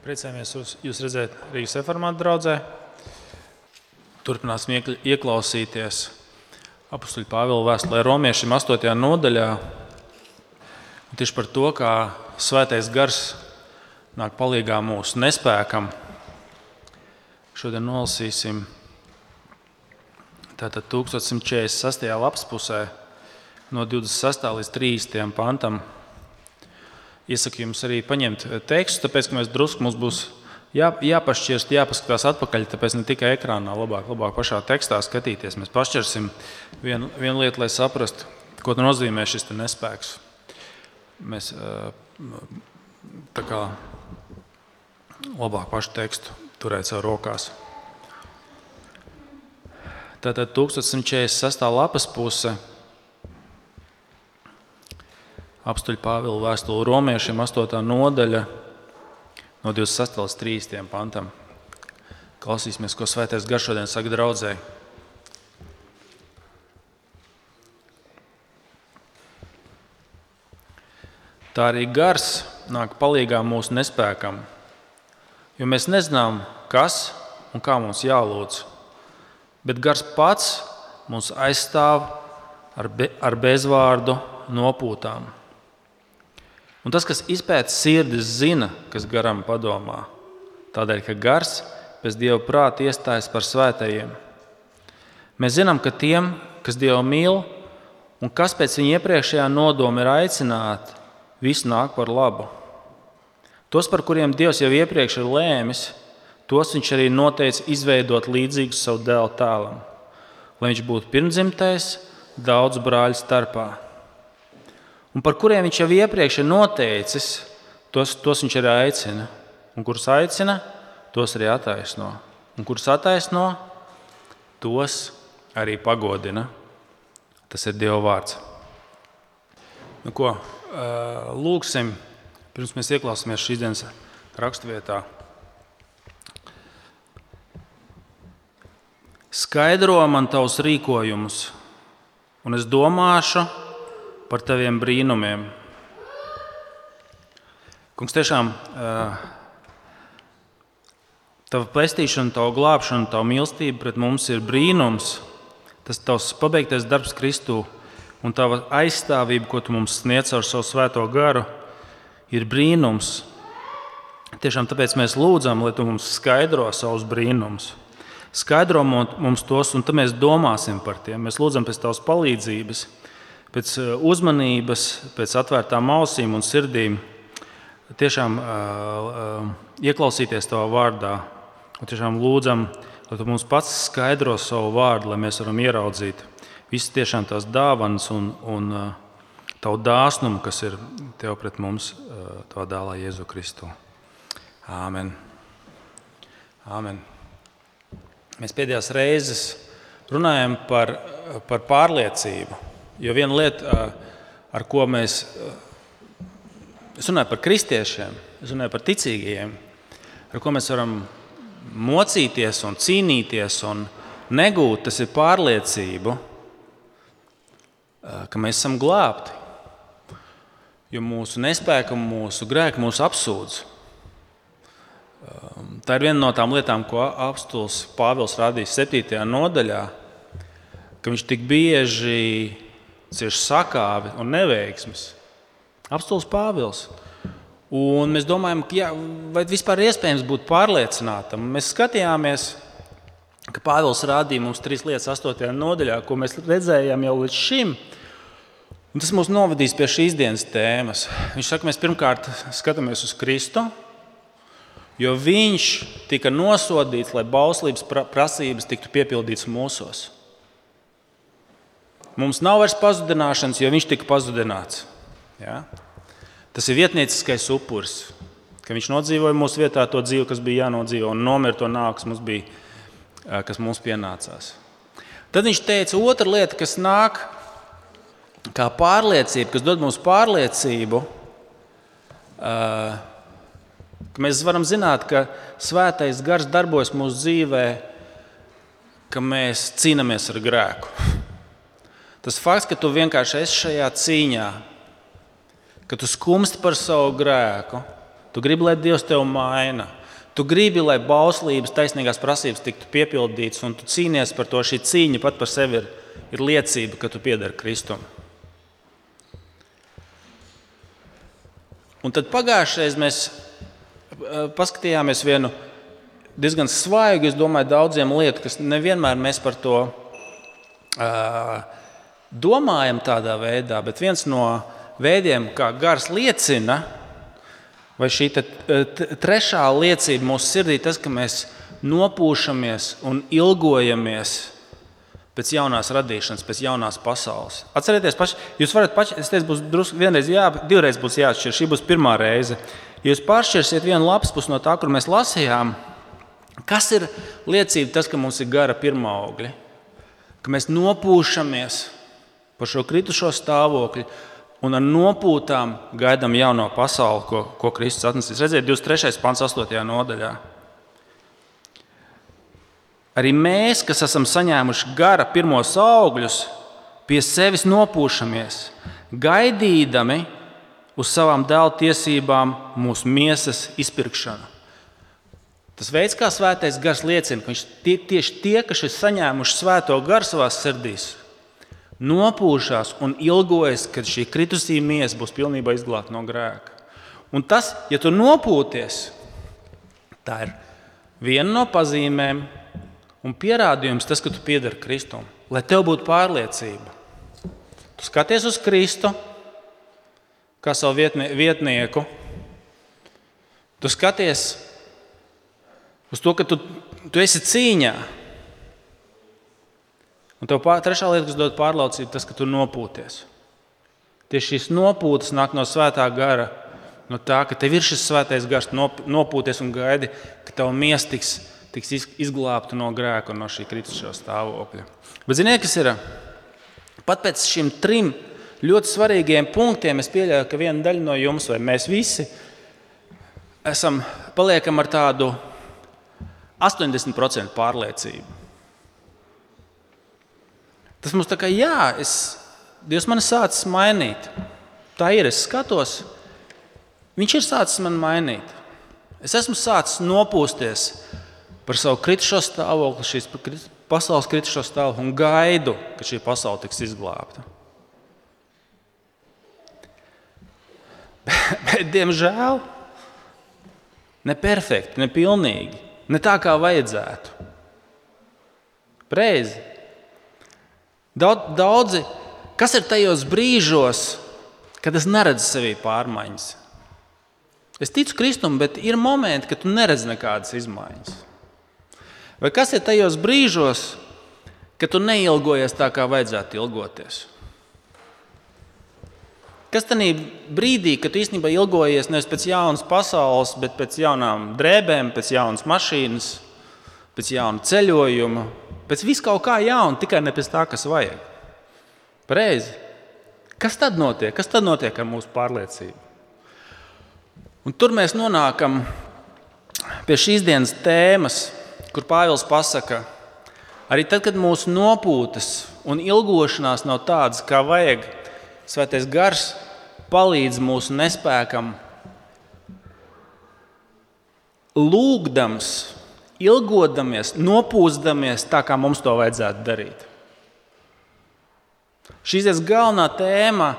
Priecājamies jūs, jūs redzēt Rīgas reformātu draugzē. Turpināsim ieklausīties apakstuļu Pāvila vēstulē Romiešiem 8. nodaļā. Un tieši par to, kā svētais gars nāk palīdzīgā mūsu nespēkam. Šodien nolasīsim tātad 1146. lapas pusē no 26. līdz 30. pantam. Iesaku jums arī paņemt eh, tekstu, tāpēc, ka mēs drusku mums būs jā, jāpašķirst, jāpaskatās atpakaļ. Tāpēc ne tikai ekrānā, labāk, labāk pašā tekstā skatīties. Mēs pašķirsim vienu, vienu lietu, lai saprastu, ko nozīmē šis nespēks. Mēs eh, tā kā labāk pašu tekstu turēt savā rokās. Tātad 1146. lapas puse apstuļu Pāvila vēstuli romiešiem, 8. nodaļa, no 26. līdz 30. pantam. Klausīsimies, ko Svētais Gars šodien saka draudzēji. Tā arī gars nāk palīdzīgā mūsu nespējam, jo mēs nezinām, kas un kā mums jālūdz. Bet gars pats mūs aizstāv ar, be, ar bezvārdu nopūtām. Un tas, kas izpēta sirdis, zina, kas garam padomā. Tādēļ, ka gars pēc dieva prāta iestājas par svētajiem. Mēs zinām, ka tiem, kas dievu mīl un kas pēc viņa iepriekšējā nodoma ir aicināti, viss nāk par labu. Tos, par kuriem Dievs jau iepriekš ir lēmis, tos viņš arī noteica izveidot līdzīgus savu dēlu tēlam, lai viņš būtu pirmdzimtais daudzu brāļu starpā un par kuriem viņš jau iepriekš ir noteicis, tos, tos viņš arī aicina. Un kurus aicina, tos arī attaisno. Un kurus attaisno, tos arī pagodina. Tas ir Dieva vārds. Nu, ko, lūksim, pirms mēs ieklausāmies šīs dienas raksturvietā. Skaidro man tavus rīkojumus, un es domāšu, par taviem brīnumiem. Kungs, tiešām tava pestīšana, tava glābšana, tava mīlestība pret mums ir brīnums. Tas tavs pabeigtais darbs Kristū un tava aizstāvība, ko tu mums sniedz ar savu svēto garu, ir brīnums. Tiešām tāpēc mēs lūdzam, lai tu mums skaidro savus brīnumus. Skaidro mums tos, un tad mēs domāsim par tiem. Mēs lūdzam pēc tavas palīdzības pēc eh, uzmanības, pēc atvērtām ausīm un sirdīm, tiešām uh, ieklausīties Tavā vārdā. Un tiešām lūdzam, lai Tu mums pats skaidro savu vārdu, lai mēs varam ieraudzīt visas tiešām tās dāvanas un, un uh, Tavu dāsnumu, kas ir Tev pret mums, uh, Tavā dēlā Jēzu Kristu. Āmen. Āmen. Mēs pēdējās reizes runājam par, par pārliecību. Jo viena lieta, ar ko mēs, es runāju par kristiešiem, es runāju par ticīgajiem, ar ko mēs varam mocīties un cīnīties un negūt, tas ir pārliecība, ka mēs esam glābti. Jo mūsu nespēka, mūsu grēka mūs apsūdz. Tā ir viena no tām lietām, ko apstults Pāvils rādīs 7. nodaļā, ka viņš tik bieži cieš sakāvi un neveiksmes. Apstults Pāvils. Un mēs domājam, ka, jā, vai vispār ir iespējams būt pārliecinātam. Mēs skatījāmies, ka Pāvils rādīja mums trīs lietas, astotajā nodaļā, ko mēs redzējām jau līdz šim. Un tas mūs novadīs pie šīs dienas tēmas. Viņš saka, mēs pirmkārt skatāmies uz Kristu, jo viņš tika nosodīts, lai bauslības prasības tiktu piepildītas mūsos. Mums nav vairs pazudināšanas, jo viņš tika pazudināts. Ja? Tas ir vietnieciskais upuris, ka viņš nodzīvoja mūsu vietā to dzīvi, kas bija jānodzīvo, un nomira to nāks, mums bija, kas mums pienācās. Tad viņš teica, otra lieta, kas nāk kā pārliecība, kas dod mums pārliecību, ka mēs varam zināt, ka svētais gars darbojas mūsu dzīvē, ka mēs cīnāmies ar grēku. Tas fakts, ka tu vienkārši esi šajā cīņā, ka tu skumsti par savu grēku, Tu gribi, lai Dievs tevi maina. Tu gribi, lai bauslības, taisnīgās prasības tiktu piepildītas, un tu cīnies par to. Šī cīņa pat par sevi ir, ir liecība, ka tu piedari Kristum. Un tad pagājušajā reizē mēs eh, paskatījāmies vienu diezgan svaigu, es domāju, daudziem lietu, kas nevienmēr mēs par to uh, domājam tādā veidā, bet viens no veidiem, kā gars liecina, vai šī trešā liecība mūsu sirdī, tas, ka mēs nopūšamies un ilgojamies pēc jaunās radīšanas, pēc jaunās pasaules. Atcerieties, paši, jūs varat paši, es teicu, būs drusku vienreiz, jā, divreiz būs jāatšķir. Šī būs pirmā reize. Jūs pāršķirsiet vienu lapas pusi no tā, kur mēs lasījām, kas ir liecība tas, ka mums ir gara pirmā augļa, ka mēs nopūšamies par šo kritušo stāvokli. Un ar nopūtām gaidām jauno pasauli, ko, ko Kristus atnesīs. Redziet, 23. pāns, 8. nodaļā. Arī mēs, kas esam saņēmuši gara pirmos augļus, pie sevis nopūšamies, gaidīdami uz savām dēla tiesībām mūsu miesas izpirkšanu. Tas veids, kā svētais gars liecina, ka viņš tie, tieši tie, kas ir saņēmuši svēto garu savā sirdīs, nopūšās un ilgojas, kad šī kritusī miesa būs pilnībā izglābta no grēka. Un tas, ja tu nopūties, tā ir viena no pazīmēm, un pierādījums tas, ka tu piedari Kristum, lai tev būtu pārliecība. Tu skaties uz Kristu kā savu vietnie, vietnieku. Tu skaties uz to, ka tu, tu esi cīņā. Un tev pār, trešā lieta, kas dod pārliecību, tas, ka tu nopūties. Tieši šīs nopūtas nāk no svētā gara, no tā, ka tev ir šis svētais gars, nopūties un gaidi, ka tavs miesas tiks tiks izglābti no grēka un no šī kritušā stāvokļa. Bet ziniet, kas ir? Pat pēc šiem trim ļoti svarīgiem punktiem es pieļauju, ka viena daļa no jums, vai mēs visi, esam paliekam ar tādu 80% pārliecību. Tas mums tā kā jā, es, Dievs man ir sācis mainīt. Tā ir, es skatos, Viņš ir sācis man mainīt. Es esmu sācis nopūsties par savu kritušo stāvokli, šīs pasaules kritušo stāvokli un gaidu, ka šī pasaule tiks izglābta. Bet, diemžēl, ne perfekti, ne pilnīgi, ne tā kā vajadzētu. Preizi. Daudz, daudzi, kas ir tajos brīžos, kad es neredzu sevī pārmaiņas? Es ticu Kristum, bet ir momenti, kad tu neredzi nekādas izmaiņas. Vai kas ir tajos brīžos, kad tu neilgojies tā, kā vajadzētu ilgoties? Kas tajā brīdī, kad tu īstenībā ilgojies nevis pēc jaunas pasaules, bet pēc jaunām drēbēm, pēc jaunas mašīnas, pēc jauna ceļojuma, pēc vis kaut kā jauna, tikai ne pēc tā, kas vajag? Pareizi. Kas tad notiek? Kas tad notiek ar mūsu pārliecību? Un tur mēs nonākam pie šīs dienas tēmas, kur Pāvils pasaka, arī tad, kad mūsu nopūtas un ilgošanās nav tādas, kā vajag, Svētais Gars palīdz mūsu nespēkam, lūgdams, ilgodamies, nopūstamies tā, kā mums to vajadzētu darīt. Šīs ir galvenā tēma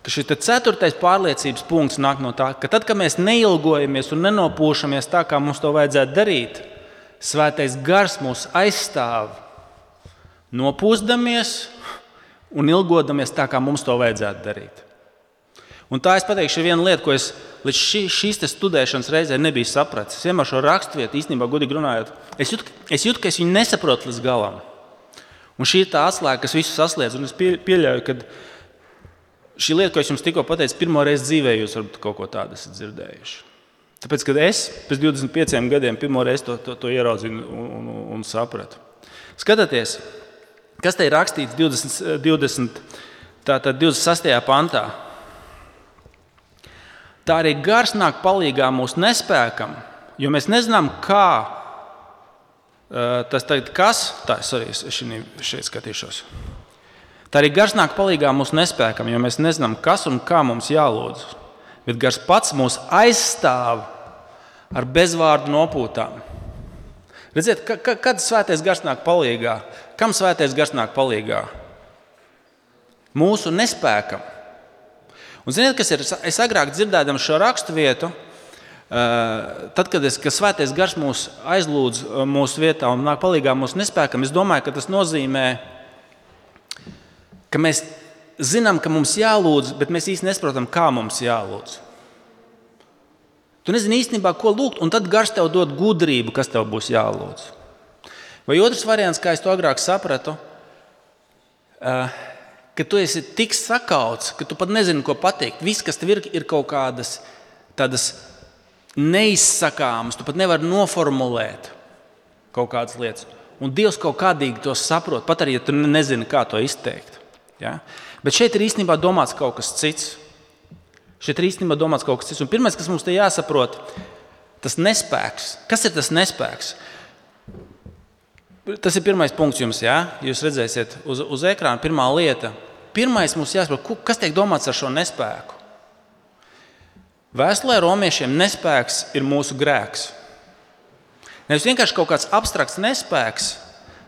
ka šis ceturtais pārliecības punkts nāk no tā, ka tad, kad mēs neilgojamies un nenopūšamies tā, kā mums to vajadzētu darīt, Svētais gars mūs aizstāv, nopūstamies un ilgodamies tā, kā mums to vajadzētu darīt. Un tā es pateikšu, ir viena lieta, ko es līdz šī, šīs studēšanas reizē nebiju sapratis. Es vienmēr šo raksturvietu, īstenībā, gudīgi runājot, es jūtu, es jūtu, ka es viņu nesaprotu līdz galam. Un šī ir tā atslēga, kas visu sasniedz. Un es pieļauju, ka šī lieta, ko es jums tikko pateicu, pirmo reizi dzīvē jūs varbūt kaut ko tādu esat dzirdējuši. Tāpēc, kad es pēc 25 gadiem pirmo reizi to, to, to ieraudzīju un, un, un sapratu. Skatieties, kas te ir rakstīts 20, 20, tātad 26. pantā. Tā arī gars nāk palīdzīgā mūsu nespēkam, jo mēs nezinām, kā tas tagad, kas, tā es arī šeit skatīšos. Tā arī gars nāk palīdzīgā mūsu nespēkam, jo mēs nezinām, kas un kā mums jālūdz. bet gars pats mūs aizstāv ar bezvārdu nopūtām. Redziet, ka, ka, kad svētais gars nāk palīdzīgā? Kam svētais gars nāk palīdzīgā? Mūsu nespēkam. Un ziniet, kas ir? Es agrāk dzirdēju šo rakstu vietu, eh, tad, kad es, kad svētais gars mūs aizlūdz eh, mūsu vietā un nāk palīdzīgā mūsu nespēkam, es domāju, ka tas nozīmē, ka mēs zinām, ka mums jālūdz, bet mēs īstenībā nesaprotam, kā mums jālūdz. Tu nezini īstenībā, ko lūgt, un tad gars tev dod gudrību, kas tev būs jālūdz. Vai otrs variants, kā es to agrāk sapratu, ka tu esi tik sakauts, ka tu pat nezini, ko pateikt. Viss, kas tev ir, ir kaut kādas tādas neizsakāmas, tu pat nevari noformulēt kaut kādas lietas. Un Dievs kaut kādīgi to saprot, pat arī ja tu nezini, kā to izteikt. Ja? Bet šeit ir īstenībā domāts kaut kas cits. Šeit ir īstenībā domāts kaut kas cits. Un pirmais, kas mums te jāsaprot, tas nespēks. Kas ir tas nespēks? Tas ir pirmais punkts jums, jā. Jūs redzēsiet uz, uz ekrāna pirmā lieta. Pirmais mums jāsaprot, kas tiek domāts ar šo nespēku. Vēstulē romiešiem nespēks ir mūsu grēks. Nevis vienkārši kaut kāds abstrakts nespēks,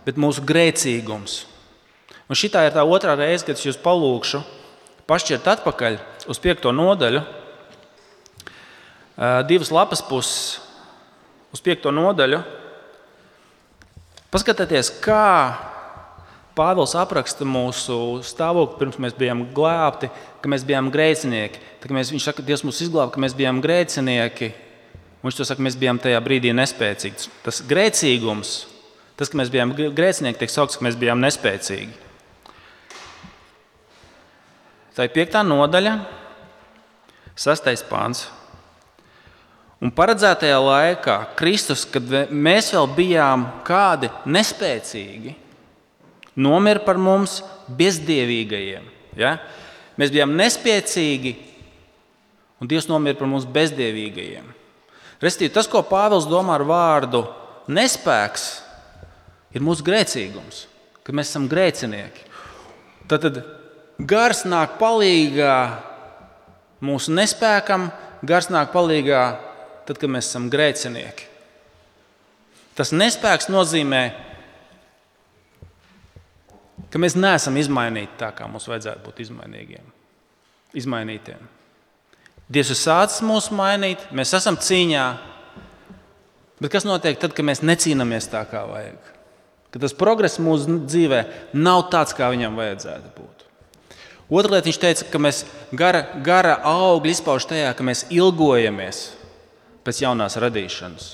bet mūsu grēcīgums. Un šī ir tā otrā reize, kad es jūs palūkšu pašķirt atpakaļ uz piekto nodaļu, divas lapas puses uz piekto nodaļu. Paskatieties, kā Pāvils apraksta mūsu stāvokli, pirms mēs bijām glābti, ka mēs bijām grēcinieki. Mēs, viņš saka, ka Dievs mūs izglāba, ka mēs bijām grēcinieki. Viņš to saka, ka mēs bijām tajā brīdī nespēcīgi. Tas grēcīgums, tas, ka mēs bijām grēcinieki, tiek saukts, ka mēs bijām nespēcīgi. Tā ir piekta nodaļa, sastais pāns. Un paredzētajā laikā Kristus, kad mēs vēl bijām kādi nespēcīgi, nomira par mums bezdievīgajiem. Ja? Mēs bijām nespēcīgi, un Dievs nomira par mums bezdievīgajiem. Restīvi, tas, ko Pāvils domā ar vārdu nespēks, ir mūsu grēcīgums, ka mēs esam grēcinieki. Tad, tad Gars nāk palīdzīgā mūsu nespēkam, gars nāk palīdzīgā tad, kad mēs esam grēcinieki. Tas nespēks nozīmē, ka mēs neesam izmainīti tā, kā mums vajadzētu būt izmainīgiem. izmainītiem. Dievs ir sācis mūs mainīt, mēs esam cīņā. Bet kas notiek tad, kad mēs necīnāmies tā, kā vajag? Kad tas progress mūsu dzīvē nav tāds, kā viņam vajadzētu būt. Otra lieta, viņš teica, ka mēs gara, gara augļi izpaužam tajā, ka mēs ilgojamies pēc jaunās radīšanas.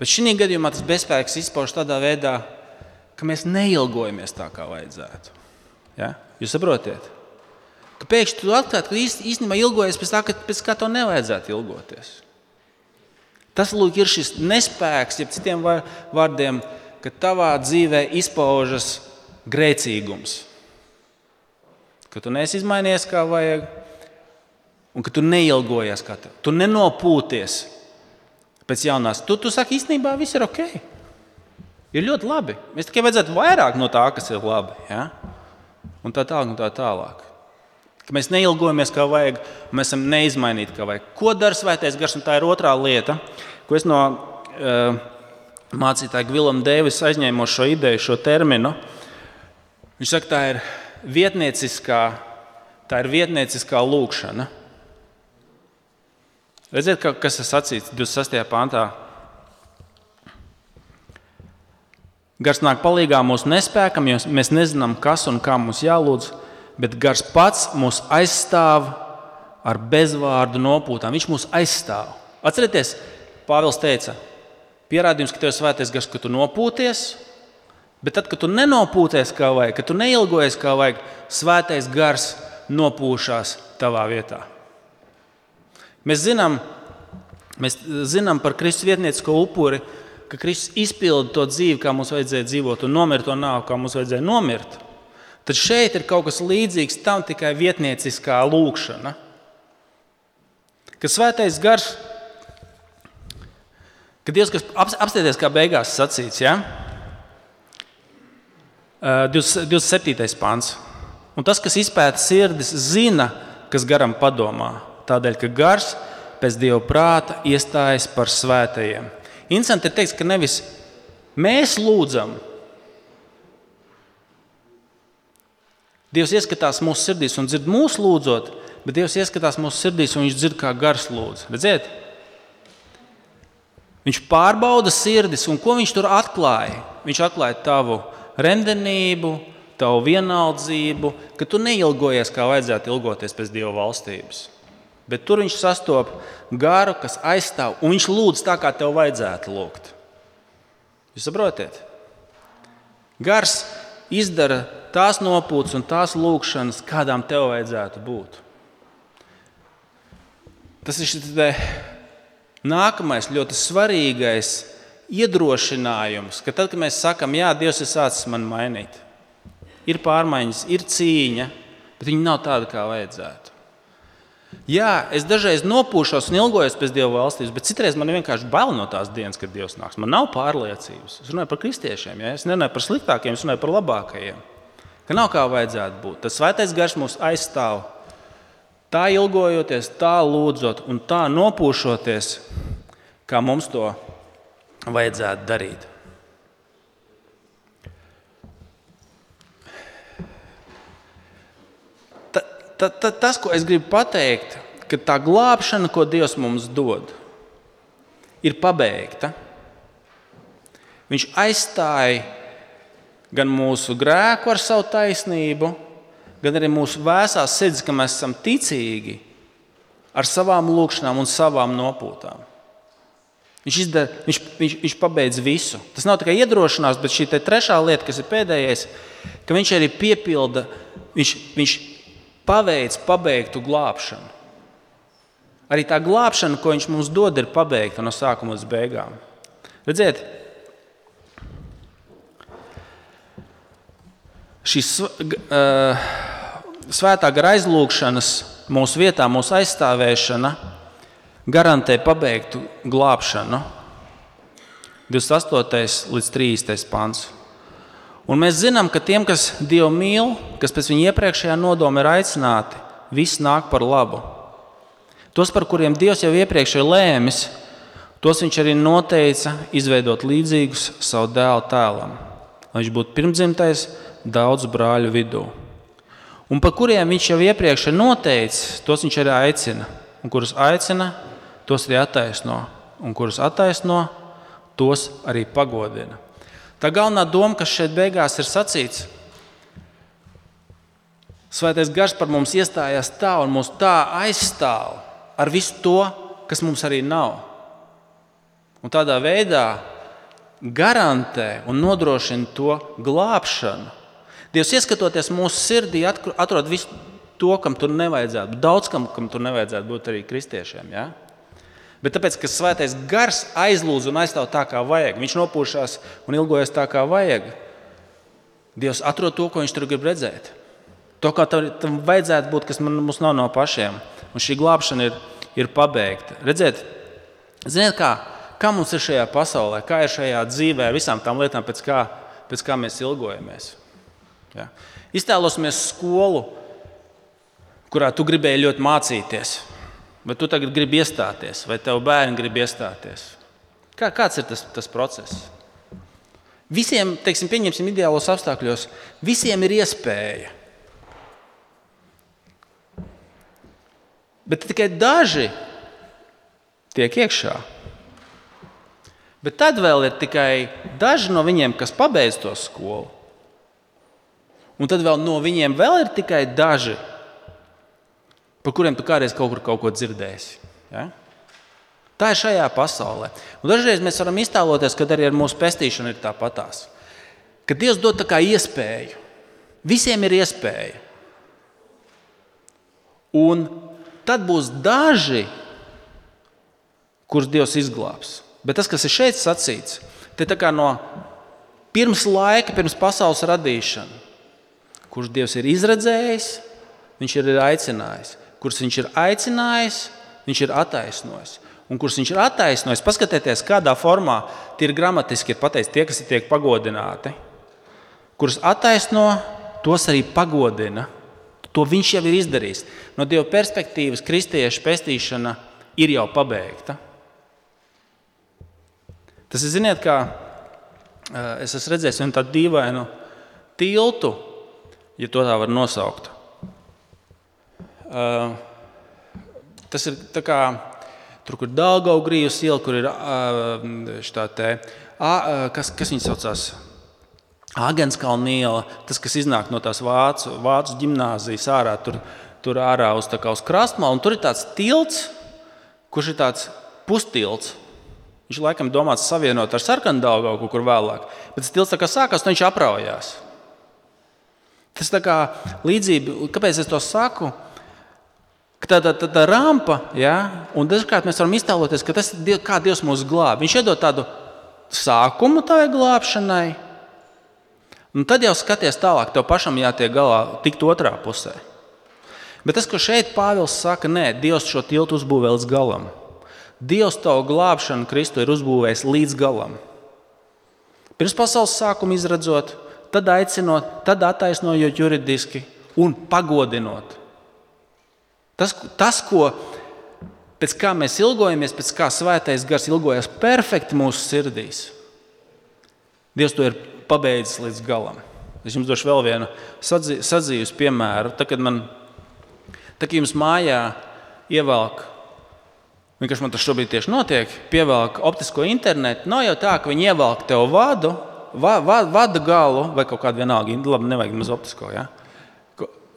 Bet šī gadījumā tas bezspēks izpaužas tādā veidā, ka mēs neilgojamies tā, kā vajadzētu. Ja? Jūs saprotat? Ka pēkšņi tu atklāji, ka īstenībā ilgojies pēc tā, ka pēc kā to nevajadzētu ilgoties. Tas lūk, ir šis nespēks, jeb citiem vārdiem, ka tavā dzīvē izpaužas grēcīgums ka tu neesi izmainījies kā vajag, un ka tu neilgojies kā tev. Tu nenopūties pēc jaunās. Tu, tu saki, īstenībā viss ir ok. Ir ļoti labi. Mēs tikai vajadzētu vairāk no tā, kas ir labi. Ja? Un tā tālāk, un tā tālāk. Ka mēs neilgojamies kā vajag, mēs esam neizmainīti kā vajag. Ko dara svētais gars? Un tā ir otrā lieta, ko es no uh, mācītāja Gvilama Dēvis aizņēmu šo ideju, šo terminu. Viņš saka, tā ir vietnieciskā, tā ir vietnieciskā lūkšana. Redziet, kas ir sacīts 26. pāntā. Gars nāk palīdzīgā mūsu nespēkam, jo mēs nezinām, kas un kā mums jālūdz, bet Gars pats mūs aizstāv ar bezvārdu nopūtām. Viņš mūs aizstāv. Atcerieties, Pāvils teica, pierādījums, ka tev ir svētais gars, ka tu nopūties, Bet tad, kad tu nenopūties kā vajag, kad tu neilgojies kā vajag, svētais gars nopūšās tavā vietā. Mēs zinām, mēs zinām par Kristus vietniecisko upuri, ka Kristus izpilda to dzīvi, kā mums vajadzēja dzīvot, un nomirt to nāvu, kā mums vajadzēja nomirt. Tad šeit ir kaut kas līdzīgs tam tikai vietnieciskā lūkšana. Ka svētais gars, ka Dievs, kas apstāties kā beigās sacīts, ja? 27. pāns. Un tas, kas izpēta sirdis, zina, kas garam padomā. Tādēļ, ka gars pēc dieva prāta iestājas par svētajiem. Interesanti ir teikt, ka nevis mēs lūdzam, Dievs ieskatās mūsu sirdīs un dzird mūsu lūdzot, bet Dievs ieskatās mūsu sirdīs un viņš dzird, kā gars lūdz. Redziet? Viņš pārbauda sirdis, un ko viņš tur atklāja? Viņš atklāja tavu rendenību, tavu vienaldzību, ka tu neilgojies, kā vajadzētu ilgoties pēc Dieva valstības. Bet tur viņš sastopas garu, kas aizstāv, un viņš lūdz tā, kā tev vajadzētu lūgt. Jūs saprotat? Gars izdara tās nopūtas un tās lūkšanas, kādām tev vajadzētu būt. Tas ir nākamais ļoti svarīgais iedrošinājums, ka tad, kad mēs sakām, Jā, Dievs ir sācis man mainīt, ir pārmaiņas, ir cīņa, bet viņi nav tādi, kā vajadzētu. Jā, es dažreiz nopūšos un ilgojos pēc Dieva valstības, bet citreiz man vienkārši bail no tās dienas, kad Dievs nāks. Man nav pārliecības. Es runāju par kristiešiem, ja? es nerunāju par sliktākiem, es runāju par labākajiem. Ka nav kā vajadzētu būt. Tas svētais gars mūs aizstāv. Tā ilgojoties, tā lūdzot un tā nopūšoties, kā mums to vajadzētu darīt. Ta, ta, tas, ko es gribu pateikt, ka tā glābšana, ko Dievs mums dod, ir pabeigta. Viņš aizstāja gan mūsu grēku ar savu taisnību, gan arī mūsu vēsās sirds, ka mēs esam ticīgi ar savām lūkšanām un savām nopūtām. Viņš, izdara, viņš, viņš, viņš pabeidz visu. Tas nav tikai iedrošinās, bet šī trešā lieta, kas ir pēdējais, ka viņš arī piepilda, viņš, viņš paveic pabeigtu glābšanu. Arī tā glābšana, ko viņš mums dod, ir pabeigta no sākuma līdz beigām. Redziet, šī svētā gara aizlūgšanas mūsu vietā, mūsu aizstāvēšana garantē pabeigtu glābšanu. 28. līdz 30. pāns. Un mēs zinām, ka tiem, kas Dievu mīl, kas pēc viņa iepriekšējā nodoma ir aicināti, viss nāk par labu. Tos, par kuriem Dievs jau iepriekš ir lēmis, tos viņš arī noteica izveidot līdzīgus savu dēlu tēlam, lai viņš būtu pirmdzimtais daudzu brāļu vidū. Un par kuriem viņš jau iepriekš ir noteicis, tos viņš arī aicina. Un kurus aicina, tos arī attaisno. Un kurus attaisno, tos arī pagodina. Tā galvenā doma, kas šeit beigās ir sacīts, Svētais gars par mums iestājās tā un mūs tā aizstāv ar visu to, kas mums arī nav. Un tādā veidā garantē un nodrošina to glābšanu. Dievs, ieskatoties mūsu sirdī, atrod visu to, kam tur nevajadzētu būt. Daudz kam, kam tur nevajadzētu būt arī kristiešiem. Ja? Bet tāpēc, ka svētais gars aizlūdz un aizstāv tā, kā vajag, viņš nopūšās un ilgojas tā, kā vajag. Dievs atrod to, ko viņš tur grib redzēt. To, kā tam vajadzētu būt, kas mums nav no pašiem. Un šī glābšana ir, ir pabeigta. Redziet, ziniet, kā, kā mums ir šajā pasaulē, kā ir šajā dzīvē, ar visām tām lietām, pēc kā, pēc kā mēs ilgojamies. Ja? Iztēlosimies skolu, kurā tu gribēji ļoti mācīties. Bet tu tagad gribi iestāties, vai tev bērni grib iestāties? Kā, kāds ir tas, tas process? Visiem, teiksim, pieņemsim ideālos apstākļos, visiem ir iespēja. Bet tikai daži tiek iekšā. Bet tad vēl ir tikai daži no viņiem, kas pabeidz to skolu. Un tad vēl no viņiem vēl ir tikai daži, par kuriem tu kādreiz kaut kur kaut ko dzirdēsi. Ja? Tā ir šajā pasaulē. Un dažreiz mēs varam iztēloties, ka arī ar mūsu pestīšanu ir tāpatās. Ka Dievs dod tā kā iespēju. Visiem ir iespēja. Un tad būs daži, kurus Dievs izglābs. Bet tas, kas ir šeit sacīts, te tā kā no pirms laika, pirms pasaules radīšanas, kurš Dievs ir izredzējis, viņš ir aicinājis kurus viņš ir aicinājis, viņš ir attaisnojis. Un kurus viņš ir attaisnojis, paskatieties, kādā formā tie ir gramatiski ir pateikts, tie, kas tiek pagodināti. Kurus attaisno, tos arī pagodina. To viņš jau ir izdarījis. No Dieva perspektīvas kristiešu pestīšana ir jau pabeigta. Tas ir, ziniet, kā es esmu redzējis vienu tādu dīvainu tiltu, ja tā var nosaukt. Tas ir kā tur, kur Dāngaugrijas iela, kur ir šī tā, kas, kas viņas saucās? Agenskalna iela, tas, kas iznāk no tās vācu, vācu gimnāzijas ārā, tur, tur ārā uz, uz krastmalu. Tur ir tāds tilts, kurš ir tāds pustilts. Viņš laikam domāts savienot ar sarkanu dāvāju kaut kur vēlāk. Bet tas tilts tā kā sākās, viņš apraujās. Tas tā kā līdzība, kāpēc es to saku? Tā, tā, tā, tā rampa, ja, un dažkārt mēs varam iztēloties, ka tas ir kā Dievs mūs glāb. Viņš iedod tādu sākumu tai glābšanai, un tad jau skaties tālāk, tev pašam jātiek galā, tikt otrā pusē. Bet tas, ko šeit Pāvils saka, nē, Dievs šo tiltu uzbūvē līdz galam. Dievs tavu glābšanu Kristu ir uzbūvējis līdz galam. Pirms pasaules sākuma izredzot, tad aicinot, tad attaisnojot juridiski un pagodinot. Tas, tas ko pēc kā mēs ilgojamies, pēc kā svētais gars ilgojas perfekti mūsu sirdīs, Dievs to ir pabeidzis līdz galam. Es jums došu vēl vienu sadzīves piemēru. Tad, kad man, tad, kad jums mājā ievelk Vienkārši man tas šobrīd tieši notiek. Pievelk optisko internetu. Nav jau tā, ka viņi ievelk tev vadu, va, va, vada galu vai kaut kādu vienalga. Labi, nevajag maz optisko. Ja?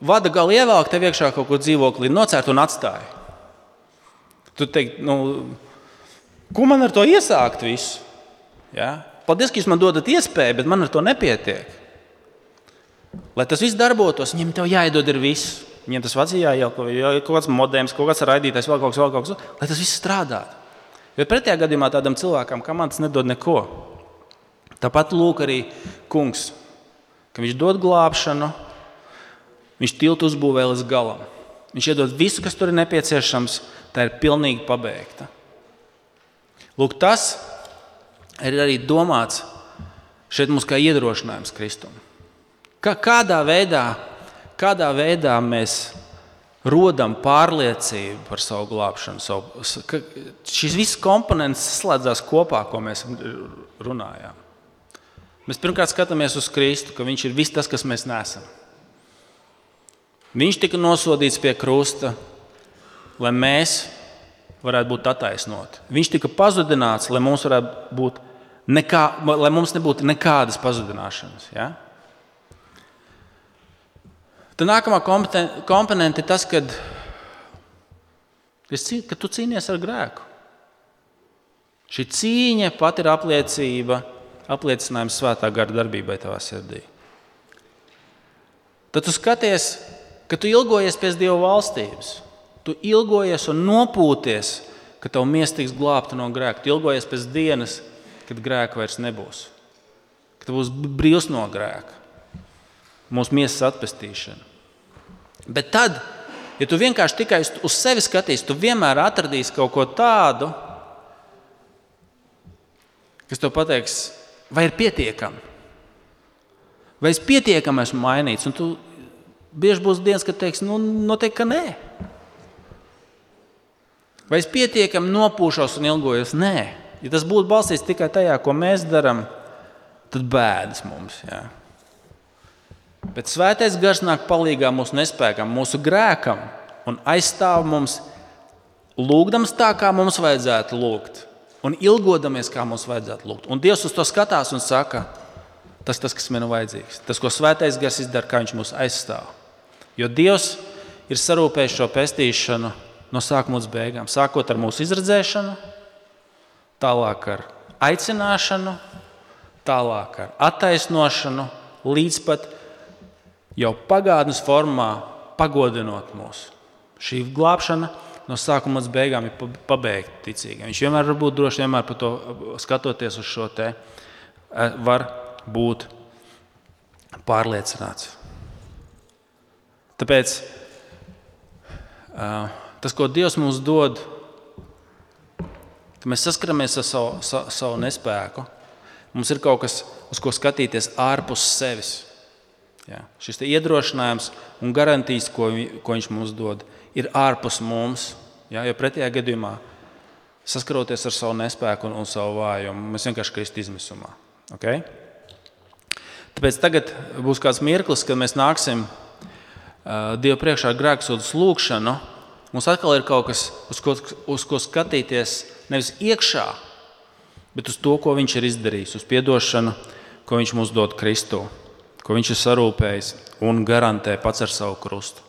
Vada galu ievelk tev iekšā kaut kur dzīvoklī, nocērt un atstāja. Tu teiksi, nu, ko man ar to iesākt? Visu? Ja? Paldies, ka jūs man dodat iespēju, bet man ar to nepietiek. Lai tas viss darbotos, viņam tev jāiedod ir viss. Viņiem tas vajadzēja jāielko, ja kaut kāds modems, kaut kāds raidītājs, vēl kaut kas, vēl kaut kas, lai tas viss strādātu. Jo pretējā gadījumā tādam cilvēkam, kam man tas nedod neko. Tāpat lūk arī kungs, ka viņš dod glābšanu, viņš tiltu uzbūvē līdz galam. Viņš iedod visu, kas tur ir nepieciešams, tā ir pilnīgi pabeigta. Lūk, tas ir arī domāts šeit mums kā iedrošinājums Kristum. Kā, kādā veidā kādā veidā mēs rodam pārliecību par savu glābšanu. Savu, šis viss komponents saslēdzās kopā, ko mēs runājām. Mēs pirmkārt skatāmies uz Kristu, ka Viņš ir viss tas, kas mēs nesam. Viņš tika nosodīts pie krusta, lai mēs varētu būt attaisnoti. Viņš tika pazudināts, lai mums, būt nekā, lai mums nebūtu nekādas pazudināšanas. Ja? Tad nākamā komponente ir tas, kad, ka tu cīnies ar grēku. Šī cīņa pat ir apliecība, apliecinājums svētā gara darbībai tavā sirdī. Tad tu skaties, ka tu ilgojies pēc Dieva valstības. Tu ilgojies un nopūties, ka tavu miesa tiks glābta no grēka. Tu ilgojies pēc dienas, kad grēka vairs nebūs. Ka tu būsi brīvs no grēka mūsu miesas atpestīšana. Bet tad, ja tu vienkārši tikai uz sevi skatīsi, tu vienmēr atradīsi kaut ko tādu, kas tev pateiks, vai ir pietiekami. Vai es pietiekami esmu mainīts? Un tu bieži būs dienas, kad teiksi, nu, noteikti, ka nē. Vai es pietiekami nopūšos un ilgojos? Nē. Ja tas būtu balstīts tikai tajā, ko mēs darām, tad bēdas mums. Jā. Bet svētais gars nāk palīdzīgā mūsu nespējam, mūsu grēkam un aizstāv mums, lūgdams tā, kā mums vajadzētu lūgt, un ilgodamies, kā mums vajadzētu lūgt. Un Dievs uz to skatās un saka, tas tas, kas man ir vajadzīgs. Tas, ko svētais gars izdara, kā viņš mūs aizstāv. Jo Dievs ir sarūpējis šo pestīšanu no sākuma līdz beigām. Sākot ar mūsu izredzēšanu, tālāk ar aicināšanu, tālāk ar attaisnošanu, līdz pat jau pagātnes formā pagodinot mūs. Šī glābšana no sākuma līdz beigām ir pabeigta ticīgiem. Viņš vienmēr var būt droši, vienmēr par to skatoties uz šo te, e, var būt pārliecināts. Tāpēc tas, ko Dievs mums dod, ka mēs saskaramies ar savu, savu nespēku, mums ir kaut kas, uz ko skatīties ārpus sevis Jā. Šis iedrošinājums un garantijas, ko, ko viņš mums dod, ir ārpus mums. Jā, jo pretējā gadījumā, saskaroties ar savu nespēku un, un savu vājumu, mēs vienkārši kristu izmisumā. Okay? Tāpēc tagad būs kāds mirklis, kad mēs nāksim Dievu priekšā grēksūdas lūgšanu. Mums atkal ir kaut kas, uz ko, uz ko skatīties nevis iekšā, bet uz to, ko Viņš ir izdarījis, uz atdošanu, ko Viņš mums dod Kristū ko viņš ir sarūpējis un garantē pats ar savu krustu.